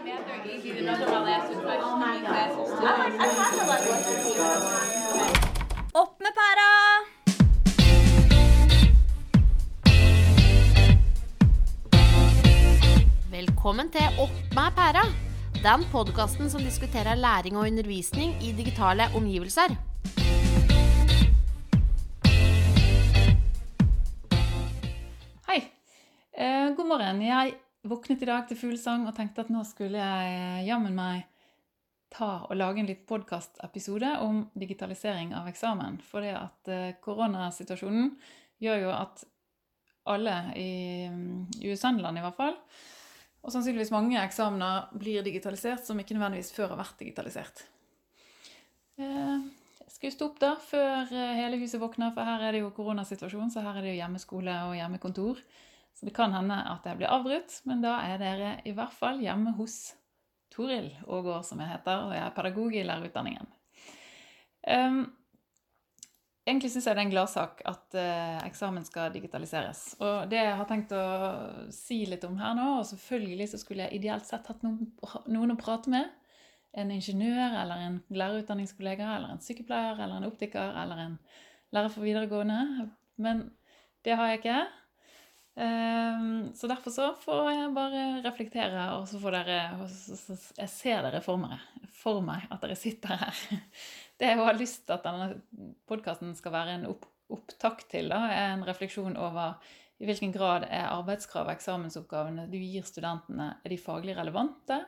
Opp med pæra! Velkommen til Opp med pæra. Den podkasten som diskuterer læring og undervisning i digitale omgivelser. Hei. Eh, god morgen. Jeg våknet i dag til fuglesang og tenkte at nå skulle jeg eh, jammen meg ta og lage en liten podkastepisode om digitalisering av eksamen. For det at eh, koronasituasjonen gjør jo at alle i, i USA-land i hvert fall, og sannsynligvis mange eksamener blir digitalisert som ikke nødvendigvis før har vært digitalisert. Eh, jeg skulle stå opp da før hele huset våkner, for her er det jo koronasituasjon, så her er det jo hjemmeskole og hjemmekontor. Så det kan hende at jeg blir avbrutt, men da er dere i hvert fall hjemme hos Toril Ågård, som jeg heter, og jeg er pedagog i lærerutdanningen. Um, egentlig syns jeg det er en gladsak at uh, eksamen skal digitaliseres. Og det jeg har tenkt å si litt om her nå, og selvfølgelig så skulle jeg ideelt sett hatt noen, noen å prate med, en ingeniør eller en lærerutdanningskollega eller en sykepleier eller en optiker eller en lærer for videregående, men det har jeg ikke. Ehm, Så derfor så får jeg bare reflektere, og så får dere Jeg ser dere for meg, for meg at dere sitter her. Det jeg har lyst til at denne podkasten skal være en opp, opptakt til, da, er en refleksjon over i hvilken grad er arbeidskrav og eksamensoppgavene du gir studentene, er de faglig relevante?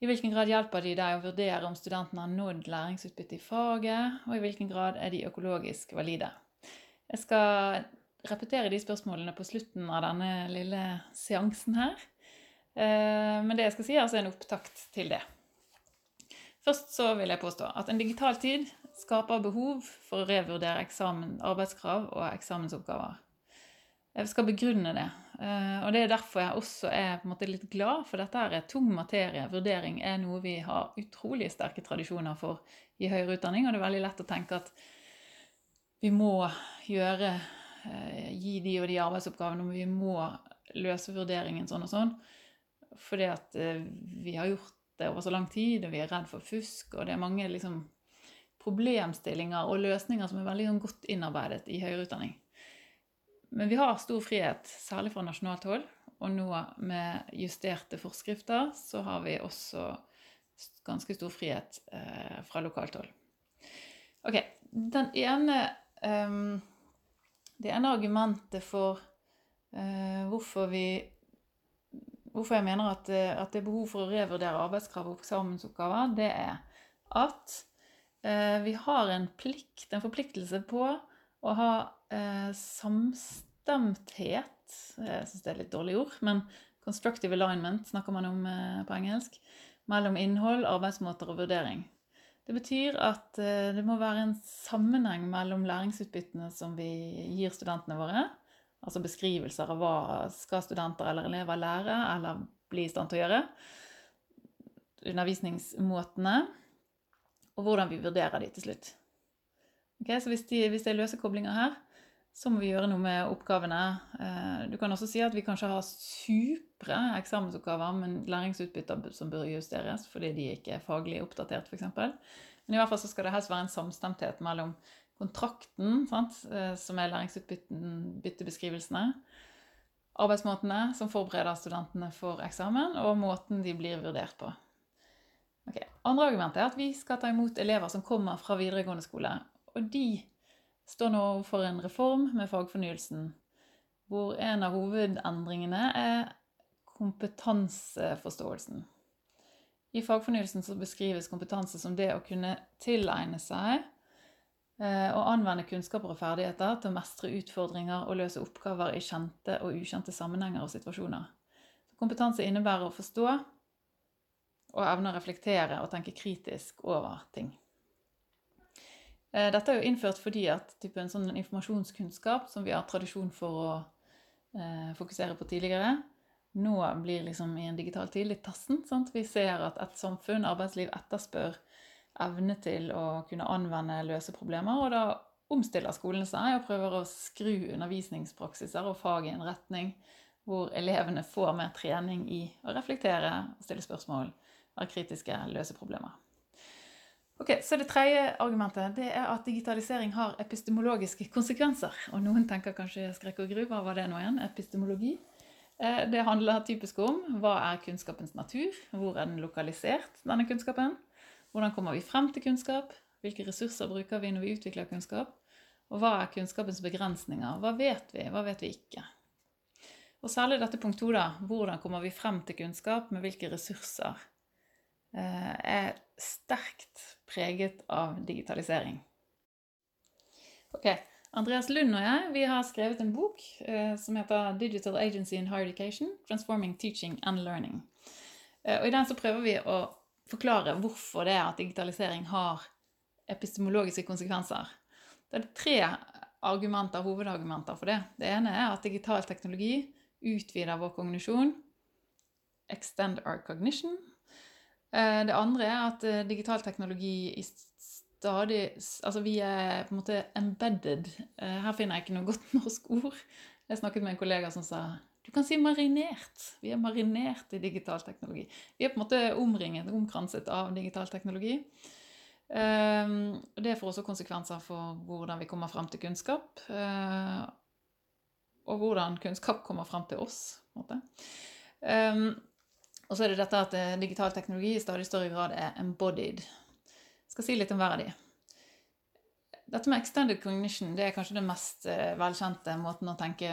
I hvilken grad hjelper de deg å vurdere om studentene har nådd læringsutbytte i faget? Og i hvilken grad er de økologisk valide? Jeg skal repetere de spørsmålene på slutten av denne lille seansen her. Eh, Men det jeg skal si, er altså en opptakt til det. Først så vil jeg påstå at en digital tid skaper behov for å revurdere eksamen, arbeidskrav og eksamensoppgaver. Jeg skal begrunne det. Eh, Og det er derfor jeg også er litt glad, for dette er tung materie. Vurdering er noe vi har utrolig sterke tradisjoner for i høyere utdanning, og det er veldig lett å tenke at vi må gjøre Gi de og de arbeidsoppgavene, og vi må løse vurderingen sånn og sånn. Fordi at eh, vi har gjort det over så lang tid, og vi er redd for fusk, og det er mange liksom, problemstillinger og løsninger som er veldig sånn, godt innarbeidet i høyere utdanning. Men vi har stor frihet, særlig fra nasjonalt hold. Og nå med justerte forskrifter så har vi også ganske stor frihet eh, fra lokalt hold. Ok, den ene ehm, Det ene argumentet for eh, hvorfor vi Hvorfor jeg mener at, eh, at det er behov for å revurdere arbeidskrav og eksamensoppgaver, det er at eh, vi har en plikt, en forpliktelse på å ha eh, samstemthet Jeg syns det er litt dårlig ord, men constructive alignment snakker man om eh, på engelsk. Mellom innhold, arbeidsmåter og vurdering. Det betyr at eh, det må være en sammenheng mellom læringsutbyttene som vi gir studentene våre, altså beskrivelser av hva skal studenter eller elever lære eller bli i stand til å gjøre, undervisningsmåtene, og hvordan vi vurderer de til slutt. Okay, så hvis, de, hvis det er løse koblinger her, så må vi gjøre noe med oppgavene. Eh, Du kan også si at vi kanskje har supre eksamensoppgaver, men læringsutbytter som bør justeres fordi de ikke er faglig oppdatert, f.eks. Men i hvert fall så skal det helst være en samstemthet mellom kontrakten, sant, eh, som er læringsutbyttebeskrivelsene, arbeidsmåtene som forbereder studentene for eksamen, og måten de blir vurdert på. Okay. Andre argument er at vi skal ta imot elever som kommer fra videregående skole. Og de står nå for en reform med fagfornyelsen, hvor en av hovedendringene er kompetanseforståelsen. I fagfornyelsen beskrives kompetanse som det å kunne tilegne seg eh, og anvende kunnskaper og ferdigheter til å mestre utfordringer og løse oppgaver i kjente og ukjente sammenhenger og situasjoner. Kompetanse innebærer å forstå og evne å reflektere og tenke kritisk over ting. Eh, Dette er jo innført fordi at type en sånn informasjonskunnskap som vi har tradisjon for å eh, fokusere på tidligere, nå blir liksom i en digital tid litt tassen. Sant? Vi ser at et samfunn, arbeidsliv, etterspør evne til å kunne anvende løse problemer, og da omstiller skolene seg og prøver å skru undervisningspraksiser og fag i en retning hvor elevene får mer trening i å reflektere, stille spørsmål, være kritiske, løse problemer. Ok, så Det tredje argumentet det er at digitalisering har epistemologiske konsekvenser. Og Noen tenker kanskje skrekk og gru. Hva var det nå igjen? Epistemologi? Eh, det handler typisk om hva er kunnskapens natur? Hvor er den lokalisert, denne kunnskapen? Hvordan kommer vi frem til kunnskap? Hvilke ressurser bruker vi når vi utvikler kunnskap? Og hva er kunnskapens begrensninger? Hva vet vi, hva vet vi ikke? Og særlig dette punkt to, da. Hvordan kommer vi frem til kunnskap? Med hvilke ressurser? Eh, er sterkt preget av digitalisering. Ok, Andreas Lund og jeg vi har skrevet en bok eh, som heter 'Digital Agency in Higher Education Transforming Teaching and Learning'. Eh, og I den så prøver vi å forklare hvorfor det er at digitalisering har epistemologiske konsekvenser. Det er tre argumenter, hovedargumenter for det. Det ene er at digital teknologi utvider vår kognisjon. Extend our cognition. Eh, det andre er at eh, digital teknologi i stadig Altså vi er på en måte embedded. Eh, her finner jeg ikke noe godt norsk ord. Jeg snakket med en kollega som sa du kan si marinert. Vi er marinert i digital teknologi. Vi er på en måte omringet, omkranset av digital teknologi. Det får også konsekvenser for hvordan vi kommer frem til kunnskap. Og hvordan kunnskap kommer frem til oss. Um, og så er det dette at eh, digital teknologi i stadig større grad er embodied. Jeg skal si litt om hver av de. Dette med extended cognition det er kanskje den mest uh, velkjente måten å tenke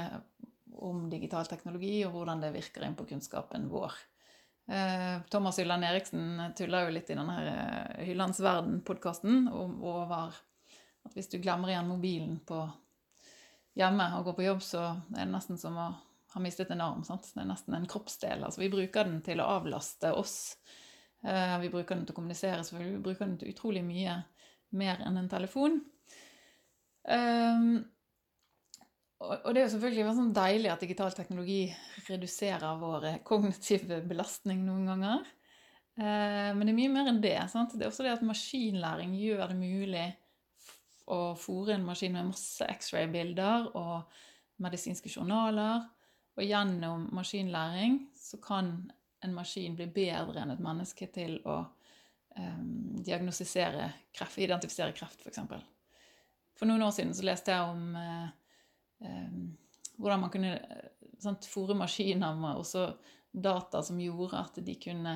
om digital teknologi og hvordan det virker inn på kunnskapen vår. Eh, Thomas Hylland Eriksen tuller jo litt i denne eh, Hyllands verden-podkasten over at hvis du glemmer igjen mobilen hjemme og går på jobb, så er det nesten som å ha mistet en arm. Sant? Det er nesten en kroppsdel. Altså, vi bruker den til å avlaste oss. Eh, vi bruker den til å kommunisere, selvfølgelig. Vi bruker den til utrolig mye mer enn en telefon. Um, og det er jo selvfølgelig sånn deilig at digital teknologi reduserer vår kognitive belastning noen ganger. Eh, men det er mye mer enn det. Sant? Det er også det at maskinlæring gjør det mulig å fòre en maskin med masse X-ray-bilder og medisinske journaler. Og gjennom maskinlæring så kan en maskin bli bedre enn et menneske til å um, diagnostisere kreft, identifisere kreft, f.eks. For, for noen år siden så leste jeg om uh, Ehm, hvordan man kunne sant, fòre maskiner med også data som gjorde at de kunne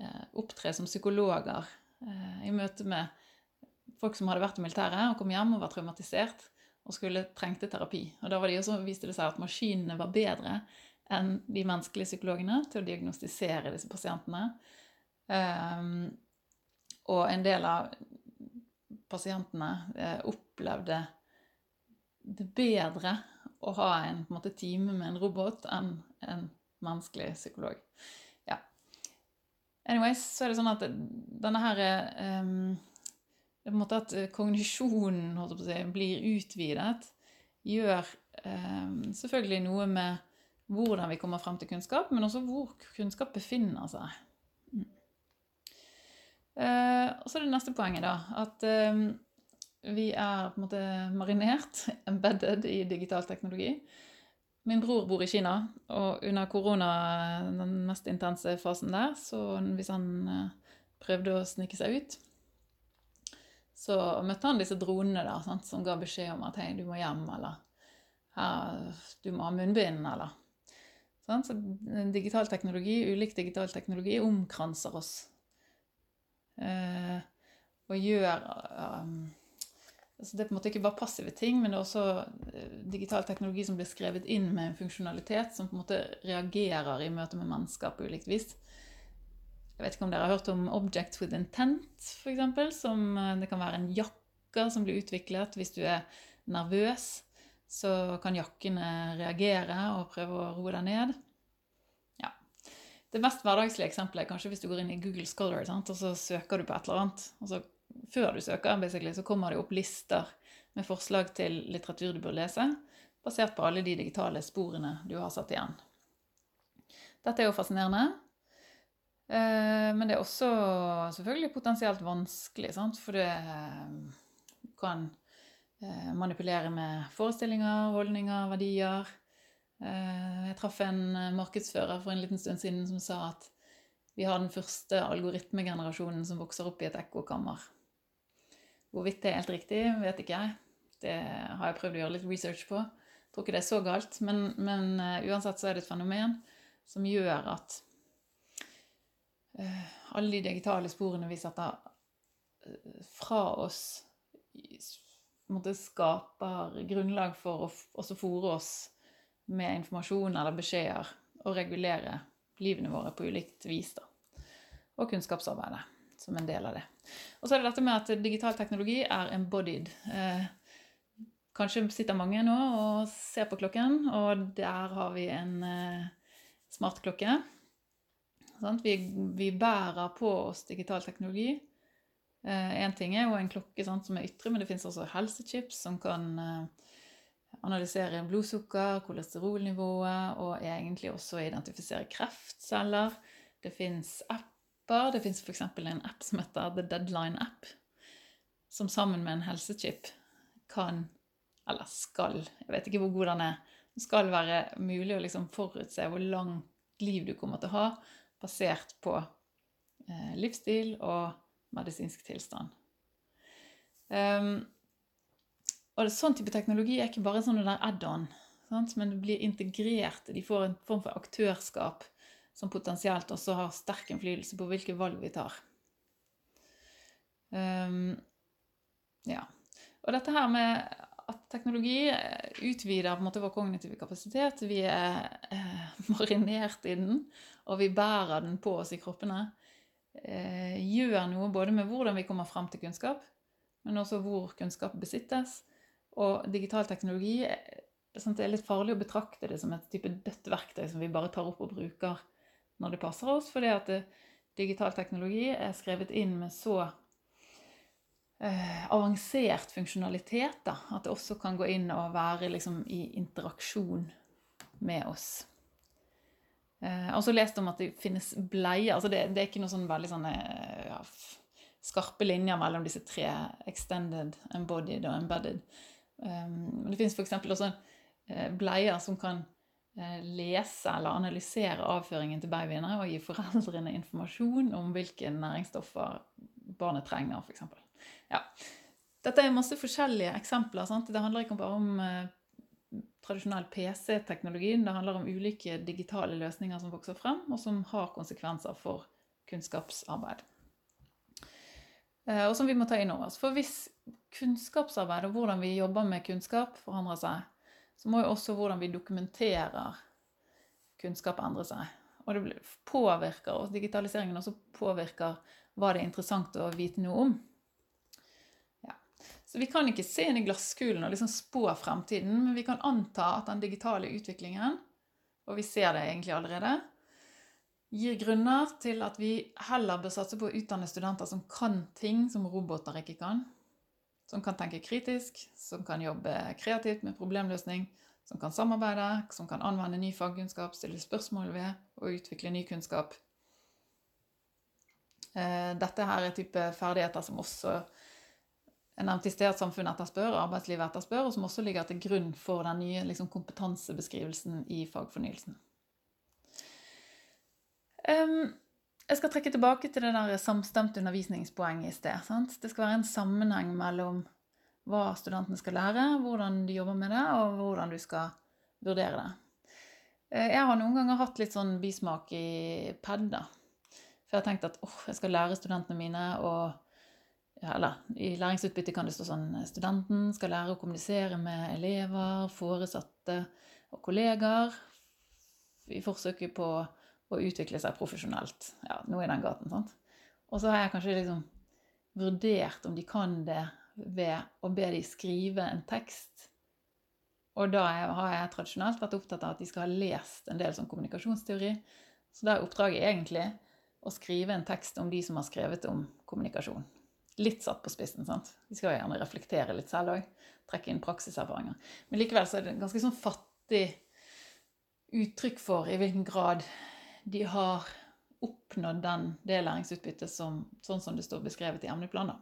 eh, opptre som psykologer eh, i møte med folk som hadde vært i militæret og kom hjem og var traumatisert og skulle trengte terapi. Og da de også, viste det seg at maskinene var bedre enn de menneskelige psykologene til å diagnostisere disse pasientene. Um, og en del av pasientene eh, opplevde det bedre å ha en, en måte, time med en robot enn en menneskelig psykolog. Ja. Anyways, så er det sånn at denne her um, det er på en måte At kognisjonen si, blir utvidet, gjør eh, selvfølgelig noe med hvordan vi kommer frem til kunnskap, men også hvor kunnskap befinner seg. Mm. Uh, og så er det neste poenget, da. At eh, vi er på en måte marinert, embedded, i digital teknologi. Min bror bor i Kina, og under korona, den mest intense fasen der, så hvis han eh, prøvde å snike seg ut, så møtte han disse dronene der sant, som ga beskjed om at hei, du må hjem, eller du må ha munnbind, eller sant? Så digital teknologi, ulik digital teknologi omkranser oss. Eh, og gjør um, Altså det er på en måte ikke bare passive ting, men det er også eh, digital teknologi som blir skrevet inn med en funksjonalitet som på en måte reagerer i møte med mennesker på ulikt vis. Jeg vet ikke om dere har hørt om Object with Intent, f.eks. Som eh, det kan være en jakke som blir utviklet hvis du er nervøs. Så kan jakkene reagere og prøve å roe deg ned. Ja. Det mest hverdagslige eksempelet er kanskje hvis du går inn i Google Scholar sant? og så søker du på et eller annet. og så før du søker, så kommer det opp lister med forslag til litteratur du bør lese, basert på alle de digitale sporene du har satt igjen. Dette er jo fascinerende. Eh, men det er også selvfølgelig potensielt vanskelig, sant? for du kan eh, manipulere med forestillinger, holdninger, verdier. Eh, Jeg traff en eh, markedsfører for en liten stund siden som sa at vi har den første algoritmegenerasjonen som vokser opp i et ekkokammer. Hvorvidt det er helt riktig, vet ikke jeg. Det har jeg prøvd å gjøre litt research på. Jeg tror ikke det er så galt, men, men eh, uansett så er det et fenomen som gjør at eh, alle de digitale sporene vi setter eh, fra oss, skaper grunnlag for å også fòre oss med informasjon eller beskjeder og regulere livene våre på ulikt vis. Da. Og kunnskapsarbeidet som en del av det. Og så er det dette med at digital teknologi er embodied. Eh, kanskje sitter mange nå og ser på klokken, og der har vi en eh, smartklokke. Vi, vi bærer på oss digital teknologi. Én ting er jo en klokke sant, som er ytre, men det finnes også helsechips som kan eh, analysere blodsukker, kolesterolnivået og egentlig også identifisere kreftceller. Det fins apper. Det fins f.eks. en app som heter The Deadline App, som sammen med en helsechip kan, eller skal, jeg vet ikke hvor god den er, skal være mulig å liksom forutse hvor langt liv du kommer til å ha, basert på eh, livsstil og medisinsk tilstand. Um, og sånn type teknologi er ikke bare sånn add-on, men det blir integrert. De får en form for aktørskap som potensielt også har sterk innflytelse på hvilke valg vi tar. Um, ja. Og dette her med at teknologi eh, utvider på en måte vår kognitive kapasitet, vi er eh, marinert i den, og vi bærer den på oss i kroppene, eh, gjør noe både med hvordan vi kommer frem til kunnskap, men også hvor kunnskap besittes. Og digital teknologi eh, sånn, er litt farlig å betrakte det som et type dødt verktøy som vi bare tar opp og bruker når det passer oss, fordi at det, digital teknologi er skrevet inn med så eh, avansert funksjonalitet da, at det også kan gå inn og være liksom, i interaksjon med oss. Eh, har også lest om at det finnes bleier. altså Det, det er ikke noe sånn veldig sånn eh, ja, skarpe linjer mellom disse tre extended, embodied og embedded. Um, det finnes f.eks. også eh, bleier som kan lese eller analysere avføringen til babyene og gi foreldrene informasjon om hvilke næringsstoffer barnet trenger, f.eks. Ja. Dette er masse forskjellige eksempler. Sant? Det handler ikke bare om tradisjonell PC-teknologi, det handler om ulike digitale løsninger som vokser frem, og som har konsekvenser for kunnskapsarbeid. Eh, og som vi må ta inn over oss. For hvis kunnskapsarbeid og hvordan vi jobber med kunnskap forandrer seg, så må jo også hvordan vi dokumenterer kunnskap endre seg. Og det påvirker og digitaliseringen også påvirker hva det er interessant å vite noe om. Så vi kan ikke se inn i glasskulen og liksom spå fremtiden, men vi kan anta at den digitale utviklingen, og vi ser det egentlig allerede, gir grunner til at vi heller bør satse på å utdanne studenter som kan ting som roboter ikke kan. Som kan tenke kritisk, som kan jobbe kreativt med problemløsning, som kan samarbeide, som kan anvende ny fagkunnskap, stille spørsmål ved og utvikle ny kunnskap. Eh, Dette her er type ferdigheter som også er nevnte sted at samfunnet etterspør, arbeidslivet etterspør, og som også ligger til grunn for den nye liksom, kompetansebeskrivelsen i fagfornyelsen. Um, jeg skal trekke tilbake til det der samstemte undervisningspoenget i sted. Sant? Det skal være en sammenheng mellom hva studentene skal lære, hvordan de jobber med det, og hvordan du skal vurdere det. Eh, Jeg har noen ganger hatt litt sånn bismak i PED, da. For jeg har tenkt at åh, jeg skal lære studentene mine å ja, Eller i læringsutbytte kan det stå sånn Studenten skal lære å kommunisere med elever, foresatte og kollegaer i forsøket på å utvikle seg profesjonelt. Ja, noe i den gaten. sant? Og så har jeg kanskje liksom vurdert om de kan det ved å be de skrive en tekst. Og da har jeg tradisjonelt vært opptatt av at de skal ha lest en del sånn kommunikasjonsteori. Så da er oppdraget egentlig å skrive en tekst om de som har skrevet om kommunikasjon. Litt satt på spissen, sant? De skal jo gjerne reflektere litt selv òg. Trekke inn praksiserfaringer. Men likevel så er det ganske sånn fattig uttrykk for i hvilken grad de har oppnådd den, det læringsutbyttet som, sånn som det står beskrevet i emneplanen.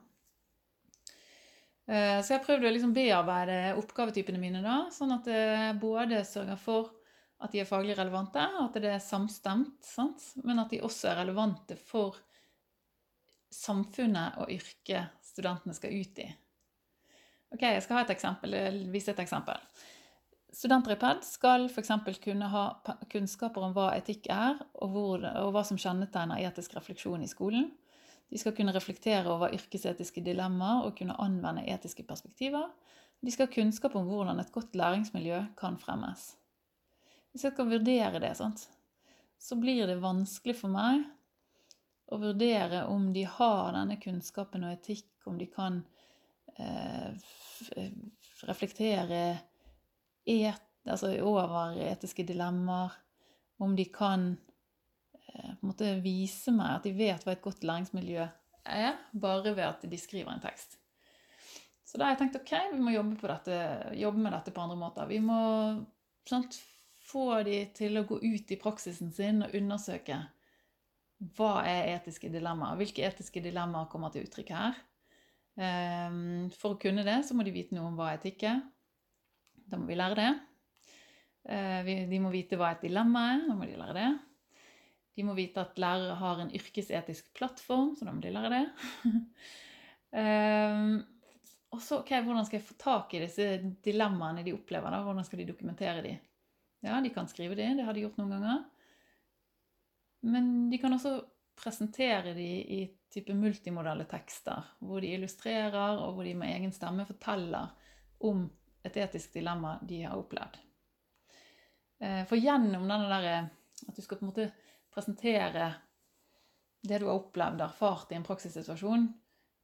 Eh, Så jeg har prøvd å liksom bearbeide oppgavetypene mine, da, sånn at det både sørger for at de er faglig relevante, at det er samstemt, sant? men at de også er relevante for samfunnet og yrket studentene skal ut i. Ok, Jeg skal ha et eksempel, vise et eksempel. Studenter i PED skal f.eks. kunne ha kunnskaper om hva etikk er, og, hvor, og hva som kjennetegner etisk refleksjon i skolen. De skal kunne reflektere over yrkesetiske dilemmaer og kunne anvende etiske perspektiver. De skal ha kunnskap om hvordan et godt læringsmiljø kan fremmes. Hvis jeg skal vurdere det, sant, så blir det vanskelig for meg å vurdere om de har denne kunnskapen og etikk, om de kan eh, reflektere et, altså over etiske dilemmaer, om de kan eh, på vise meg at de vet hva et godt læringsmiljø er, bare ved at de skriver en tekst. Så da har jeg tenkt ok, vi må jobbe, dette, jobbe med dette på andre måter. Vi må sant, få de til å gå ut i praksisen sin og undersøke hva er etiske dilemmaer. Hvilke etiske dilemmaer kommer til uttrykk her? Ehm, for å kunne det, så må de vite noe om hva etikk er. Da må vi lære det. Eh, de må vite hva et dilemma er. Da må de lære det. De må vite at lærere har en yrkesetisk plattform, så da må de lære det. Ehm, og så, ok, Hvordan skal jeg få tak i disse dilemmaene de opplever? da? Hvordan skal de dokumentere de? Ja, de kan skrive de, det har de gjort noen ganger. Men de kan også presentere de i type multimodale tekster, hvor de illustrerer, og hvor de med egen stemme forteller om et etisk dilemma de har opplevd. Eh, for gjennom denne der, at du skal på en måte presentere det du har opplevd, erfart i en praksissituasjon,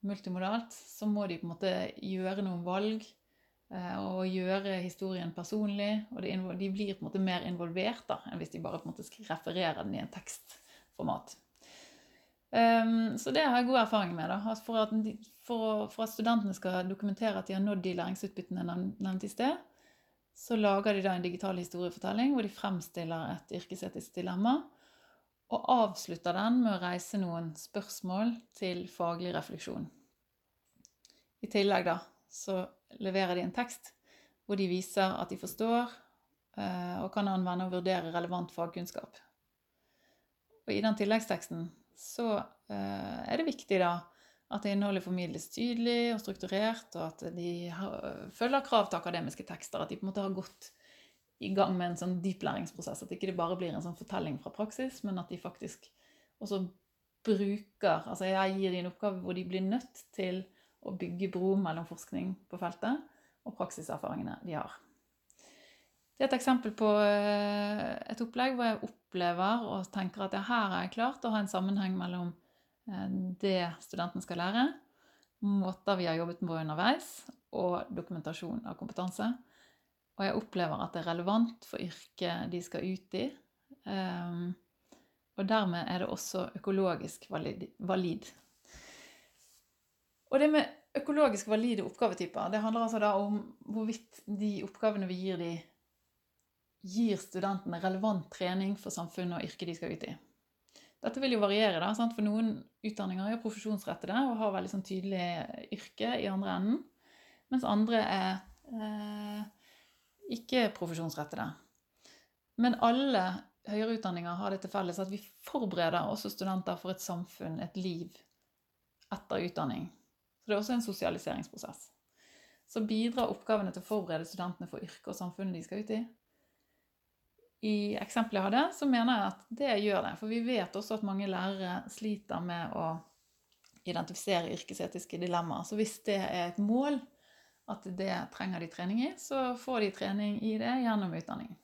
multimodalt, så må de på en måte gjøre noen valg eh, og gjøre historien personlig. Og de blir på en måte mer involvert da, enn hvis de bare på en måte refererer den i en tekstformat. Um, så det har jeg god erfaring med. Da. Altså for, at de, for, for, at studentene skal dokumentere at de har nådd de læringsutbyttene jeg nevnte i sted, så lager de da en digital historiefortelling hvor de fremstiller et yrkesetisk dilemma. Og avslutter den med å reise noen spørsmål til faglig refleksjon. I tillegg da, så leverer de en tekst hvor de viser at de forstår uh, og kan anvende og vurdere relevant fagkunnskap. Og I den tilleggsteksten så uh, er det viktig da at innholdet formidles tydelig og strukturert, og at de følger krav til akademiske tekster. At de på en måte har gått i gang med en sånn dyplæringsprosess. At ikke det bare blir en sånn fortelling fra praksis, men at de faktisk også bruker Altså jeg gir dem en oppgave hvor de blir nødt til å bygge bro mellom forskning på feltet og praksiserfaringene de har. Det er et eksempel på eh, et opplegg hvor jeg opplever og tenker at her er jeg klart å ha en sammenheng mellom Eh, det studenten skal lære, måter vi har jobbet med underveis, og dokumentasjon av kompetanse. Og jeg opplever at det er relevant for yrket de skal ut i. Ehm, og dermed er det også økologisk valid. Og det med økologisk valide oppgavetyper, det handler altså da om hvorvidt de oppgavene vi gir de, gir studentene relevant trening for samfunnet og yrket de skal ut i. Dette vil jo variere, da, sant? for noen utdanninger er profesjonsrettede og har veldig sånn tydelig yrke i andre enden, mens andre er eh, ikke profesjonsrettede. Men alle høyere utdanninger har det til felles at vi forbereder også studenter for et samfunn, et liv, etter utdanning. Så det er også en sosialiseringsprosess. Så bidrar oppgavene til å forberede studentene for yrket og samfunnet de skal ut i i eksempelet jeg hadde, så mener jeg at det gjør det. For vi vet også at mange lærere sliter med å identifisere yrkesetiske dilemmaer. Så hvis det er et mål at det trenger de trening i, så får de trening i det gjennom utdanning.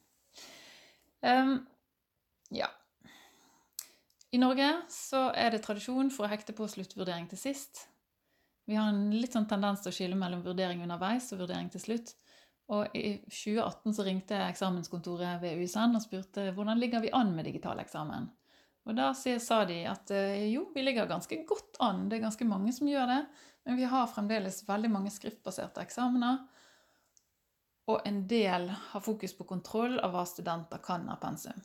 Um, ja. I Norge så er det tradisjon for å hekte på sluttvurdering til sist. Vi har en litt sånn tendens til å skille mellom vurdering underveis og vurdering til slutt. Og i 2018 så ringte eksamenskontoret ved USN og spurte hvordan ligger vi an med digital eksamen. Og da sa de at eh, jo, vi ligger ganske godt an, det er ganske mange som gjør det, men vi har fremdeles veldig mange skriftbaserte eksamener. Og en del har fokus på kontroll av hva studenter kan av pensum.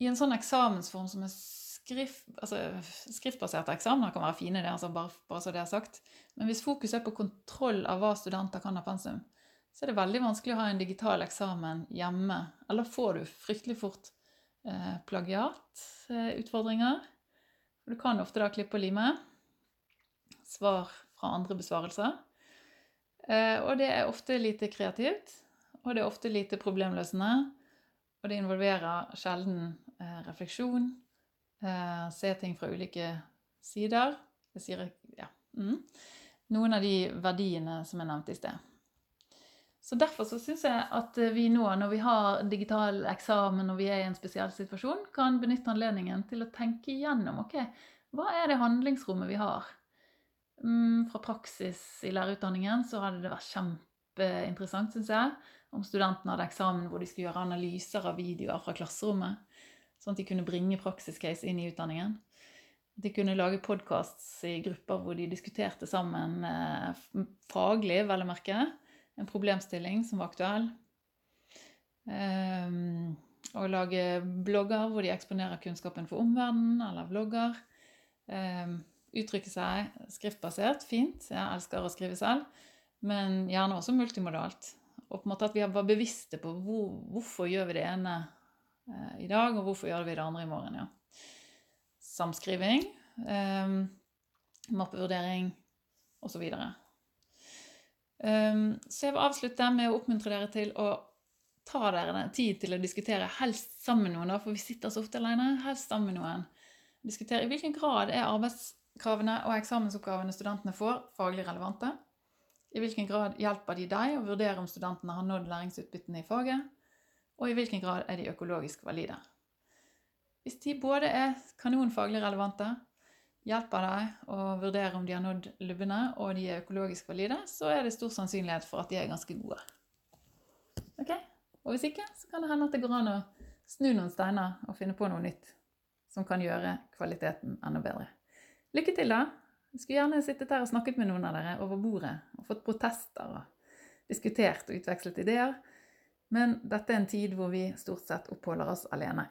I en sånn eksamensform som er skrift, altså, skriftbaserte eksamener kan være fine, det, altså bare, bare, så det er sagt. Men hvis fokus er på kontroll av hva studenter kan av pensum, så er det veldig vanskelig å ha en digital eksamen hjemme. Eller får du fryktelig fort eh, plagiatutfordringer. Du kan ofte da klippe og lime. Svar fra andre besvarelser. Eh, og det er ofte lite kreativt, og det er ofte lite problemløsende. Og det involverer sjelden eh, refleksjon, eh, se ting fra ulike sider. Det sier ja. Mm. Noen av de verdiene som jeg nevnte i sted. Så Derfor så syns jeg at vi nå, når vi har digital eksamen og vi er i en spesiell situasjon, kan benytte anledningen til å tenke igjennom ok, hva er det handlingsrommet vi har. Mm, fra praksis i lærerutdanningen så hadde det vært kjempeinteressant, syns jeg, om studentene hadde eksamen hvor de skulle gjøre analyser av videoer fra klasserommet. Sånn at de kunne bringe praksiscase inn i utdanningen. De kunne lage podkasts i grupper hvor de diskuterte sammen eh, faglig, vel å merke, en problemstilling som var aktuell. Um, og lage blogger hvor de eksponerer kunnskapen for omverdenen, eller vlogger. Um, uttrykke seg skriftbasert, fint. Jeg elsker å skrive selv. Men gjerne også multimodalt. Og på en måte at vi var bevisste på hvor, hvorfor gjør vi det ene eh, i dag, og hvorfor gjør vi det andre i morgen. ja. Samskriving, um, mappevurdering osv. Um, så jeg vil avslutte med å oppmuntre dere til å ta dere tid til å diskutere, helst sammen med noen, for vi sitter så ofte alene. Helst sammen med noen. Diskutere i hvilken grad er arbeidskravene og eksamensoppgavene studentene får, faglig relevante. I hvilken grad hjelper de deg å vurdere om studentene har nådd læringsutbyttene i faget? Og i hvilken grad er de økologisk valide? Hvis de både er kanonfaglig relevante, hjelper deg å vurdere om de har nådd lubbene, og de er økologisk valide, så er det stor sannsynlighet for at de er ganske gode. Ok? Og hvis ikke, så kan det hende at det går an å snu noen steiner og finne på noe nytt som kan gjøre kvaliteten enda bedre. Lykke til, da! Jeg skulle gjerne sittet her og snakket med noen av dere over bordet og fått protester og diskutert og utvekslet ideer, men dette er en tid hvor vi stort sett oppholder oss alene.